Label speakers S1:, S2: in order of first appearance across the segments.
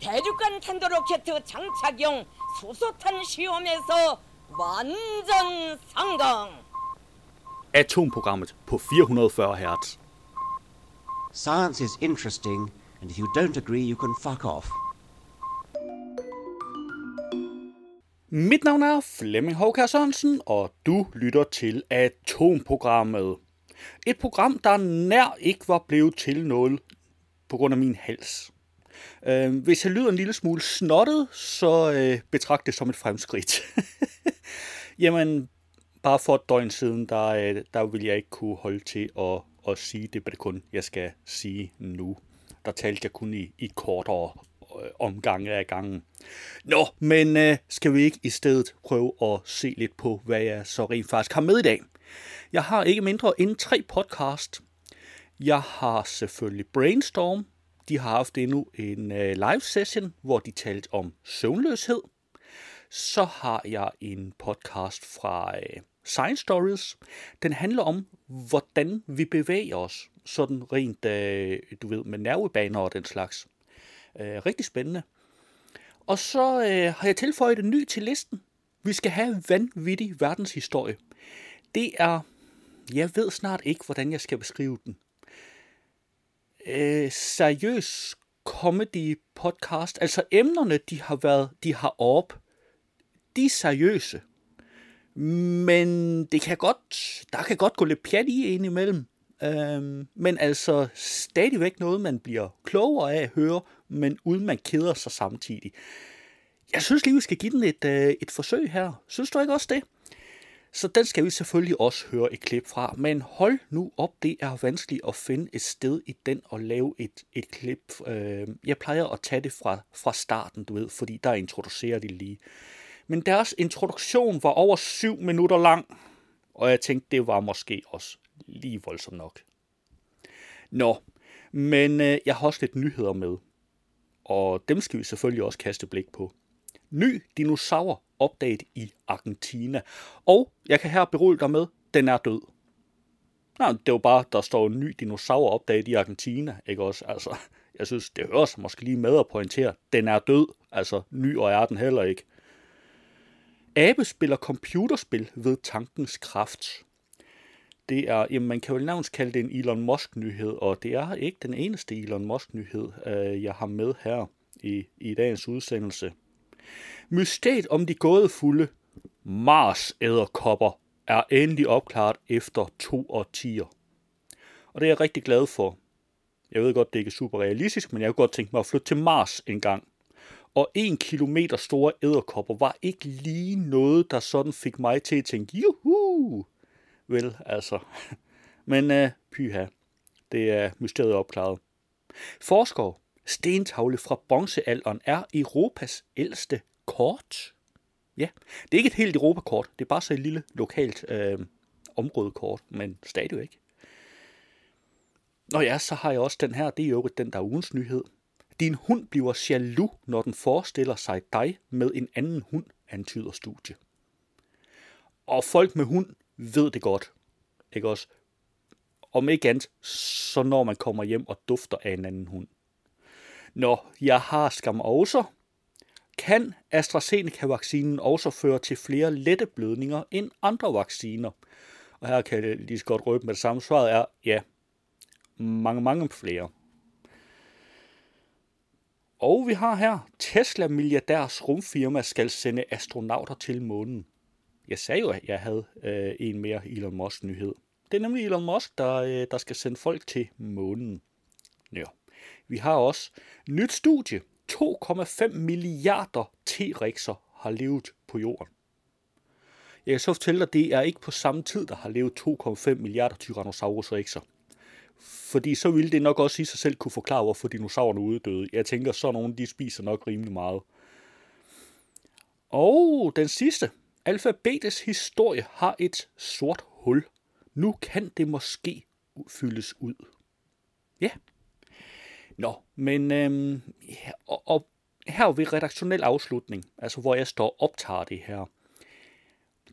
S1: 대륙간 탄도로켓 장착용 수소탄 시험에서 완전 성공.
S2: Atomprogrammet på 440 Hz.
S3: Science is interesting, and if you don't agree, you can fuck off.
S2: Mit navn er Flemming Håkær Sørensen, og du lytter til Atomprogrammet. Et program, der nær ikke var blevet til noget på grund af min hals. Øh, hvis jeg lyder en lille smule snottet, så øh, betragt det som et fremskridt. Jamen, bare for et døgn siden, der, øh, der vil jeg ikke kunne holde til at, at sige det, det kun jeg skal sige nu. Der talte jeg kun i, i kortere øh, omgange af gangen. Nå, men øh, skal vi ikke i stedet prøve at se lidt på, hvad jeg så rent faktisk har med i dag? Jeg har ikke mindre end tre podcast. Jeg har selvfølgelig Brainstorm. De har haft endnu en øh, live session, hvor de talte om søvnløshed. Så har jeg en podcast fra øh, Science Stories. Den handler om, hvordan vi bevæger os, sådan rent, øh, du ved, med nervebaner og den slags. Øh, rigtig spændende. Og så øh, har jeg tilføjet en ny til listen. Vi skal have vanvittig verdenshistorie. Det er, jeg ved snart ikke, hvordan jeg skal beskrive den. Øh, seriøs comedy podcast. Altså emnerne, de har været, de har op. De er seriøse. Men det kan godt, der kan godt gå lidt pjat i en imellem. Øhm, men altså stadigvæk noget, man bliver klogere af at høre, men uden man keder sig samtidig. Jeg synes lige, vi skal give den et, øh, et forsøg her. Synes du ikke også det? Så den skal vi selvfølgelig også høre et klip fra. Men hold nu op, det er vanskeligt at finde et sted i den og lave et, et klip. Øh, jeg plejer at tage det fra, fra starten, du ved, fordi der introducerer de lige. Men deres introduktion var over syv minutter lang, og jeg tænkte, det var måske også lige voldsomt nok. Nå, men øh, jeg har også lidt nyheder med, og dem skal vi selvfølgelig også kaste blik på. Ny dinosaur opdaget i Argentina, og jeg kan her berolige dig med, den er død. Nej, det var bare, der står en ny dinosaur opdaget i Argentina, ikke også? Altså, jeg synes, det hører sig måske lige med at pointere, den er død, altså ny og er den heller ikke. Abe spiller computerspil ved tankens kraft. Det er, jamen man kan jo nærmest kalde det en Elon Musk-nyhed, og det er ikke den eneste Elon Musk-nyhed, øh, jeg har med her i, i dagens udsendelse. Mysteriet om de gådefulde mars æderkopper er endelig opklaret efter to årtier. Og det er jeg rigtig glad for. Jeg ved godt, det ikke er super realistisk, men jeg kunne godt tænke mig at flytte til Mars en gang og en kilometer store æderkopper var ikke lige noget, der sådan fik mig til at tænke, juhu! Vel, altså. Men uh, pyha, det er mysteriet opklaret. Forskere, stentavle fra bronzealderen er Europas ældste kort. Ja, det er ikke et helt Europakort, det er bare så et lille lokalt øh, områdekort, men stadigvæk. Nå ja, så har jeg også den her, det er jo den der ugens nyhed. Din hund bliver jaloux, når den forestiller sig dig med en anden hund, antyder studie. Og folk med hund ved det godt. Ikke også? Om ikke andet, så når man kommer hjem og dufter af en anden hund. Nå, jeg har skam også. Kan AstraZeneca-vaccinen også føre til flere lette blødninger end andre vacciner? Og her kan jeg lige så godt røbe med det samme. Svaret er ja. Mange, mange flere. Og vi har her, Tesla milliardærs rumfirma skal sende astronauter til månen. Jeg sagde jo, at jeg havde øh, en mere Elon Musk nyhed. Det er nemlig Elon Musk, der, øh, der skal sende folk til månen. Ja. Vi har også nyt studie. 2,5 milliarder T-rexer har levet på jorden. Jeg kan så fortælle dig, at det er ikke på samme tid, der har levet 2,5 milliarder Tyrannosaurus rexer. Fordi så ville det nok også i sig selv kunne forklare, hvorfor dinosaurerne uddøde. Jeg tænker, så nogen de spiser nok rimelig meget. Og den sidste. Alfabetets historie har et sort hul. Nu kan det måske fyldes ud. Ja. Nå, men øhm, og, og her ved redaktionel afslutning, altså hvor jeg står og optager det her,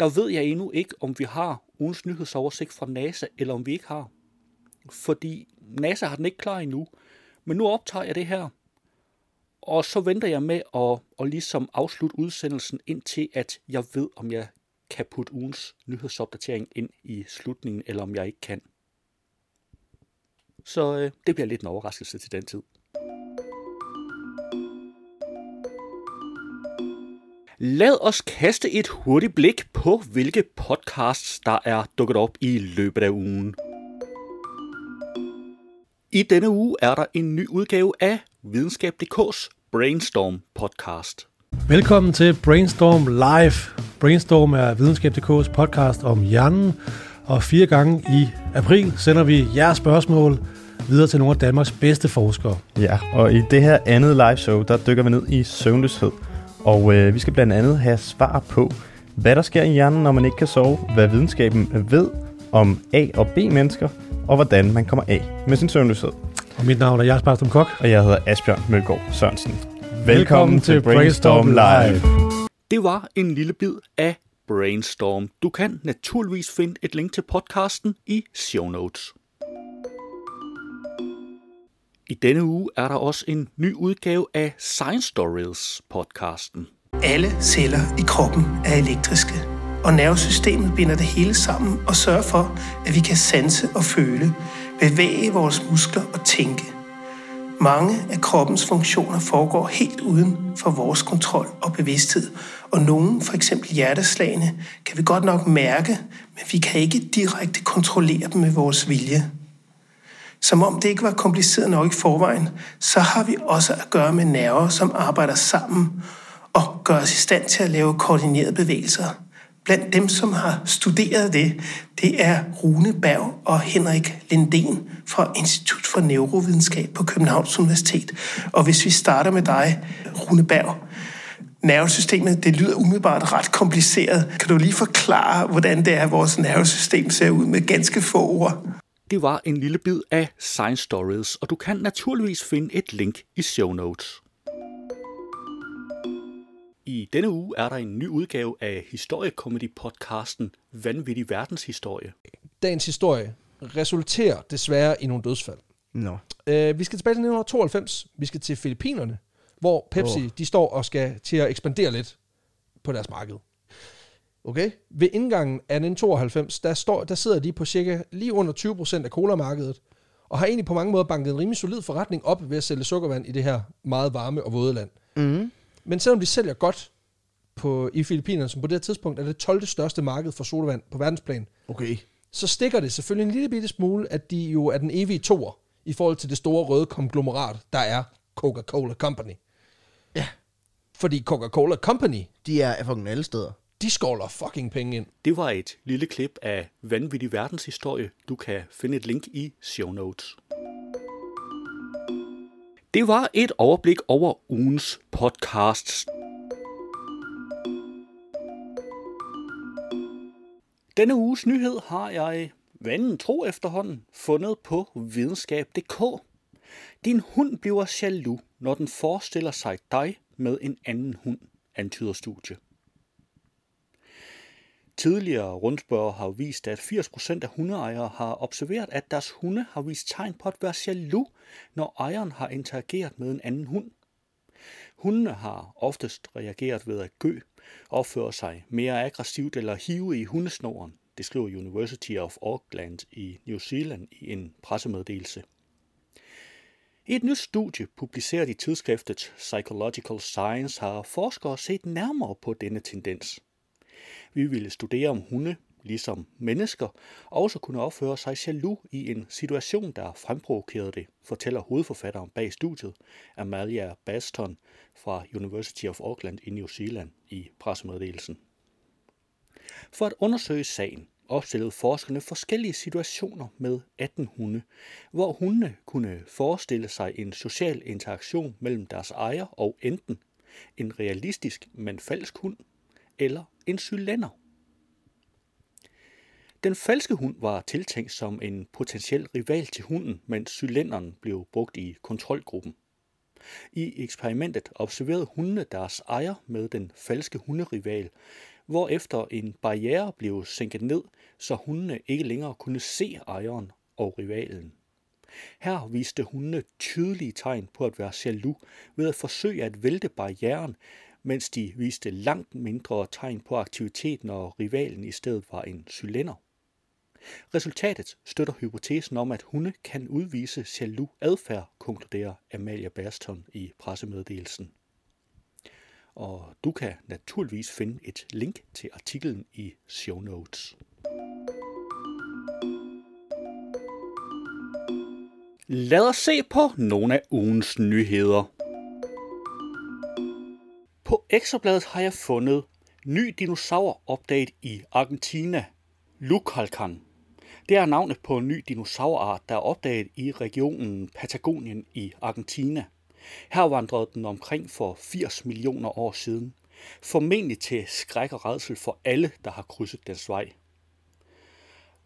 S2: der ved jeg endnu ikke, om vi har ugens nyhedsoversigt fra NASA, eller om vi ikke har fordi NASA har den ikke klar endnu. Men nu optager jeg det her. Og så venter jeg med at, at ligesom afslutte udsendelsen indtil, at jeg ved, om jeg kan putte ugens nyhedsopdatering ind i slutningen, eller om jeg ikke kan. Så øh, det bliver lidt en overraskelse til den tid. Lad os kaste et hurtigt blik på, hvilke podcasts, der er dukket op i løbet af ugen. I denne uge er der en ny udgave af Videnskab.dk's Brainstorm podcast.
S4: Velkommen til Brainstorm Live. Brainstorm er Videnskab.dk's podcast om hjernen, og fire gange i april sender vi jeres spørgsmål videre til nogle af Danmarks bedste forskere.
S5: Ja, og i det her andet live show, der dykker vi ned i søvnløshed. Og øh, vi skal blandt andet have svar på, hvad der sker i hjernen, når man ikke kan sove, hvad videnskaben ved om A- og B-mennesker, og hvordan man kommer af med sin søvnløshed.
S4: Og mit navn er Jens Barstrom Kok.
S5: Og jeg hedder Asbjørn Mølgaard Sørensen. Velkommen til Brainstorm Live.
S2: Det var en lille bid af Brainstorm. Du kan naturligvis finde et link til podcasten i show notes. I denne uge er der også en ny udgave af Science Stories podcasten.
S6: Alle celler i kroppen er elektriske, og nervesystemet binder det hele sammen og sørger for, at vi kan sanse og føle, bevæge vores muskler og tænke. Mange af kroppens funktioner foregår helt uden for vores kontrol og bevidsthed, og nogle, for eksempel hjerteslagene, kan vi godt nok mærke, men vi kan ikke direkte kontrollere dem med vores vilje. Som om det ikke var kompliceret nok i forvejen, så har vi også at gøre med nerver, som arbejder sammen og gør os i stand til at lave koordinerede bevægelser. Blandt dem, som har studeret det, det er Rune Berg og Henrik Linden fra Institut for Neurovidenskab på Københavns Universitet. Og hvis vi starter med dig, Rune Berg, nervesystemet, det lyder umiddelbart ret kompliceret. Kan du lige forklare, hvordan det er, at vores nervesystem ser ud med ganske få ord?
S2: Det var en lille bid af Science Stories, og du kan naturligvis finde et link i show notes. I denne uge er der en ny udgave af historiekomedy-podcasten Vanvittig Verdenshistorie.
S7: dagens historie resulterer desværre i nogle dødsfald.
S5: Nå.
S7: Uh, vi skal tilbage til 1992. Vi skal til Filippinerne, hvor Pepsi
S5: Åh.
S7: de står og skal til at ekspandere lidt på deres marked. Okay? Ved indgangen af 1992, der, står, der sidder de på cirka lige under 20% af colamarkedet, og har egentlig på mange måder banket en rimelig solid forretning op ved at sælge sukkervand i det her meget varme og våde land.
S5: Mm.
S7: Men selvom de sælger godt på, i Filippinerne, som på det her tidspunkt er det 12. største marked for sodavand på verdensplan,
S5: Okay.
S7: så stikker det selvfølgelig en lille bitte smule, at de jo er den evige toer i forhold til det store røde konglomerat, der er Coca-Cola Company.
S8: Ja.
S7: Fordi Coca-Cola Company,
S8: De er fucking alle steder.
S7: de skovler fucking penge ind.
S2: Det var et lille klip af Vanvittig Verdenshistorie. Du kan finde et link i show notes. Det var et overblik over ugens podcasts. Denne uges nyhed har jeg, vanen tro efterhånden, fundet på videnskab.dk. Din hund bliver jaloux, når den forestiller sig dig med en anden hund, antyder studie. Tidligere rundspørger har vist, at 80% af hundeejere har observeret, at deres hunde har vist tegn på at være jaloux, når ejeren har interageret med en anden hund. Hundene har oftest reageret ved at gø, opføre sig mere aggressivt eller hive i hundesnoren, det skriver University of Auckland i New Zealand i en pressemeddelelse. I et nyt studie, publiceret i tidsskriftet Psychological Science, har forskere set nærmere på denne tendens. Vi ville studere om hunde, ligesom mennesker, også kunne opføre sig jaloux i en situation, der fremprovokerede det, fortæller hovedforfatteren bag studiet, Amalia Baston fra University of Auckland i New Zealand i pressemeddelelsen. For at undersøge sagen opstillede forskerne forskellige situationer med 18 hunde, hvor hundene kunne forestille sig en social interaktion mellem deres ejer og enten en realistisk, men falsk hund, eller en cylinder. Den falske hund var tiltænkt som en potentiel rival til hunden, mens cylinderen blev brugt i kontrolgruppen. I eksperimentet observerede hundene deres ejer med den falske hunderival, hvorefter en barriere blev sænket ned, så hundene ikke længere kunne se ejeren og rivalen. Her viste hundene tydelige tegn på at være jaloux ved at forsøge at vælte barrieren, mens de viste langt mindre tegn på aktivitet, når rivalen i stedet var en cylinder. Resultatet støtter hypotesen om, at hunde kan udvise jaloux adfærd, konkluderer Amalia Baston i pressemeddelelsen. Og du kan naturligvis finde et link til artiklen i show notes. Lad os se på nogle af ugens nyheder. På Ekstrabladet har jeg fundet ny dinosaur-update i Argentina. Lucalcan. Det er navnet på en ny dinosaurart, der er opdaget i regionen Patagonien i Argentina. Her vandrede den omkring for 80 millioner år siden. Formentlig til skræk og redsel for alle, der har krydset dens vej.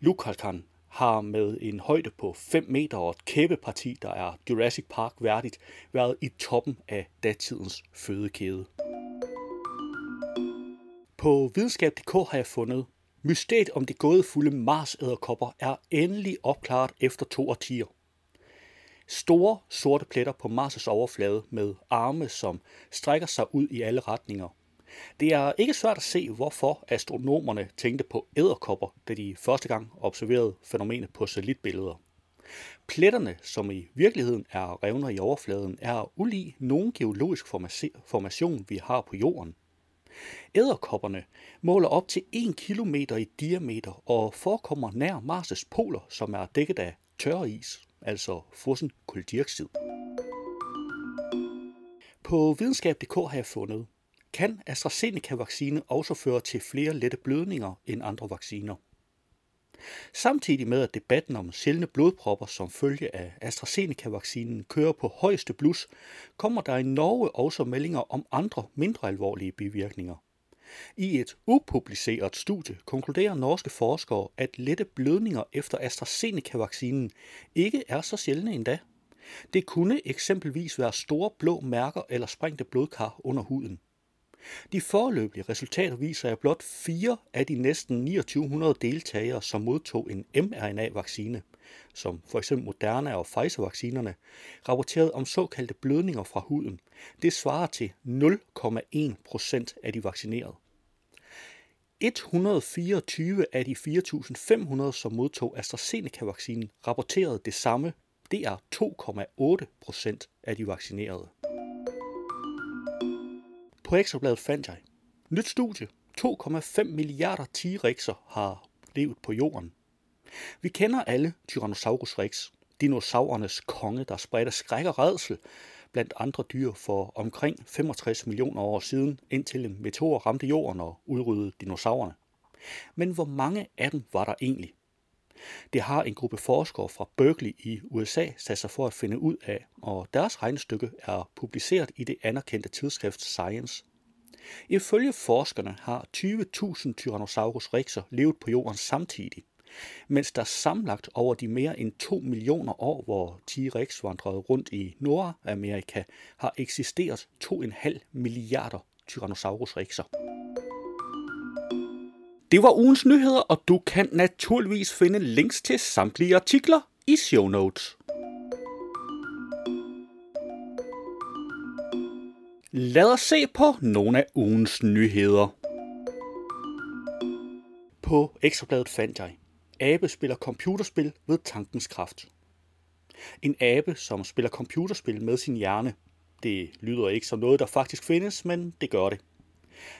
S2: Lucalcan har med en højde på 5 meter og et kæbeparti, der er Jurassic Park værdigt, været i toppen af datidens fødekæde. På videnskab.dk har jeg fundet, mysteriet om de gådefulde mars er endelig opklaret efter to årtier. Store sorte pletter på Mars' overflade med arme, som strækker sig ud i alle retninger. Det er ikke svært at se, hvorfor astronomerne tænkte på æderkopper, da de første gang observerede fænomenet på satellitbilleder. Pletterne, som i virkeligheden er revner i overfladen, er ulig nogen geologisk formation, vi har på jorden. Æderkopperne måler op til 1 km i diameter og forekommer nær Mars' poler, som er dækket af tørre is, altså frossen kuldioxid. På videnskab.dk har jeg fundet, kan AstraZeneca-vaccine også føre til flere lette blødninger end andre vacciner. Samtidig med at debatten om sjældne blodpropper som følge af AstraZeneca-vaccinen kører på højeste blus, kommer der i Norge også meldinger om andre mindre alvorlige bivirkninger. I et upubliceret studie konkluderer norske forskere, at lette blødninger efter AstraZeneca-vaccinen ikke er så sjældne endda. Det kunne eksempelvis være store blå mærker eller sprængte blodkar under huden. De foreløbige resultater viser, at blot fire af de næsten 2900 deltagere, som modtog en mRNA-vaccine, som for eksempel Moderna og Pfizer-vaccinerne, rapporterede om såkaldte blødninger fra huden. Det svarer til 0,1 procent af de vaccinerede. 124 af de 4.500, som modtog AstraZeneca-vaccinen, rapporterede det samme. Det er 2,8 procent af de vaccinerede. På Ekstrabladet fandt jeg. Nyt studie. 2,5 milliarder T-rexer har levet på jorden. Vi kender alle Tyrannosaurus rex, dinosaurernes konge, der spredte skræk og redsel blandt andre dyr for omkring 65 millioner år siden, indtil en meteor ramte jorden og udryddede dinosaurerne. Men hvor mange af dem var der egentlig? Det har en gruppe forskere fra Berkeley i USA sat sig for at finde ud af, og deres regnestykke er publiceret i det anerkendte tidsskrift Science. Ifølge forskerne har 20.000 Tyrannosaurus rexer levet på jorden samtidig, mens der samlet over de mere end 2 millioner år, hvor T-rex vandrede rundt i Nordamerika, har eksisteret 2,5 milliarder Tyrannosaurus rexer. Det var ugens nyheder, og du kan naturligvis finde links til samtlige artikler i show notes. Lad os se på nogle af ugens nyheder. På Ekstrabladet fandt jeg, abe spiller computerspil ved tankens kraft. En abe, som spiller computerspil med sin hjerne. Det lyder ikke som noget, der faktisk findes, men det gør det.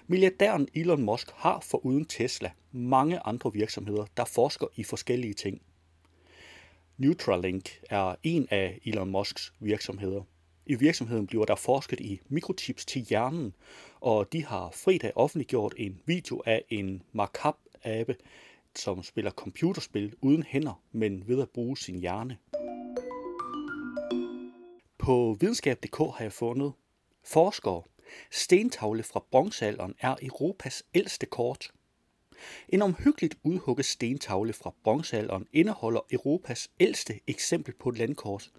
S2: Milliardæren Elon Musk har foruden Tesla mange andre virksomheder, der forsker i forskellige ting. Neuralink er en af Elon Musks virksomheder. I virksomheden bliver der forsket i mikrochips til hjernen, og de har fredag offentliggjort en video af en makap-abe, som spiller computerspil uden hænder, men ved at bruge sin hjerne. På videnskab.dk har jeg fundet forskere. Stentavle fra bronzealderen er Europas ældste kort. En omhyggeligt udhugget stentavle fra bronzealderen indeholder Europas ældste eksempel på et landkort.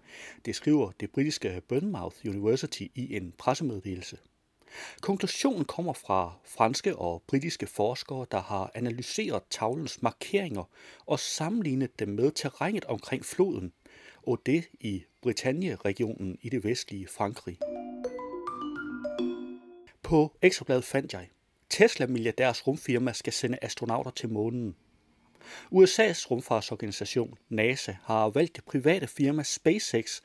S2: Det skriver det britiske Bournemouth University i en pressemeddelelse. Konklusionen kommer fra franske og britiske forskere, der har analyseret tavlens markeringer og sammenlignet dem med terrænet omkring floden. og det i Bretagne-regionen i det vestlige Frankrig. På Ekstrabladet fandt jeg, Tesla-milliardærs rumfirma skal sende astronauter til månen. USA's rumfartsorganisation NASA har valgt det private firma SpaceX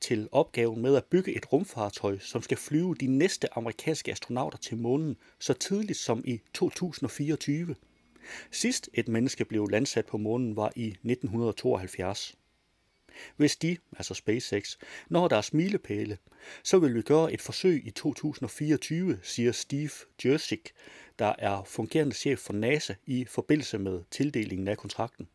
S2: til opgaven med at bygge et rumfartøj, som skal flyve de næste amerikanske astronauter til månen så tidligt som i 2024. Sidst et menneske blev landsat på månen var i 1972. Hvis de, altså SpaceX, når deres milepæle, så vil vi gøre et forsøg i 2024, siger Steve Jersik, der er fungerende chef for NASA i forbindelse med tildelingen af kontrakten.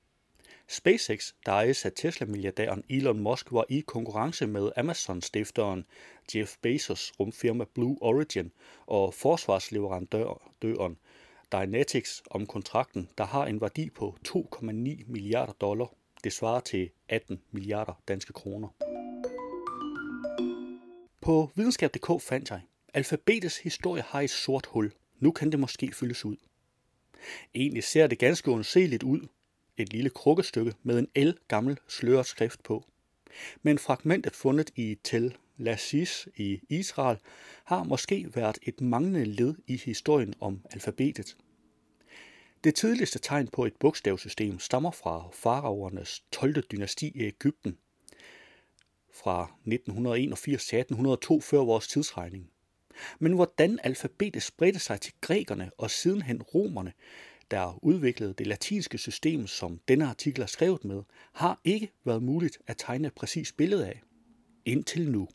S2: SpaceX, der ejes af Tesla-milliardæren Elon Musk, var i konkurrence med Amazon-stifteren Jeff Bezos rumfirma Blue Origin og forsvarsleverandøren Dynetics om kontrakten, der har en værdi på 2,9 milliarder dollar. Det svarer til 18 milliarder danske kroner. På videnskab.dk fandt jeg, alfabetets historie har et sort hul. Nu kan det måske fyldes ud. Egentlig ser det ganske undseligt ud. Et lille krukkestykke med en el gammel sløret skrift på. Men fragmentet fundet i Tel Lassis i Israel har måske været et manglende led i historien om alfabetet. Det tidligste tegn på et bogstavsystem stammer fra faraovernes 12. dynasti i Ægypten fra 1981 til 1802 før vores tidsregning. Men hvordan alfabetet spredte sig til grækerne og sidenhen romerne, der udviklede det latinske system, som denne artikel er skrevet med, har ikke været muligt at tegne et præcist billede af. Indtil nu.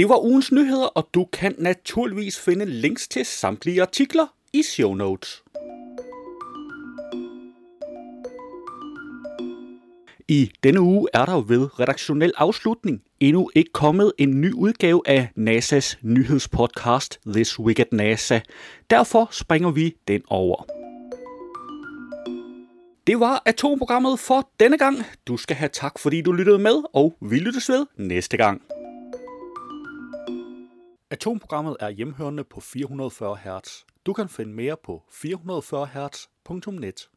S2: Det var ugens nyheder, og du kan naturligvis finde links til samtlige artikler i show notes. I denne uge er der ved redaktionel afslutning endnu ikke kommet en ny udgave af NASA's nyhedspodcast This Week at NASA. Derfor springer vi den over. Det var atomprogrammet for denne gang. Du skal have tak, fordi du lyttede med, og vi lyttes ved næste gang. Atomprogrammet er hjemhørende på 440 Hz. Du kan finde mere på 440 Hz.net.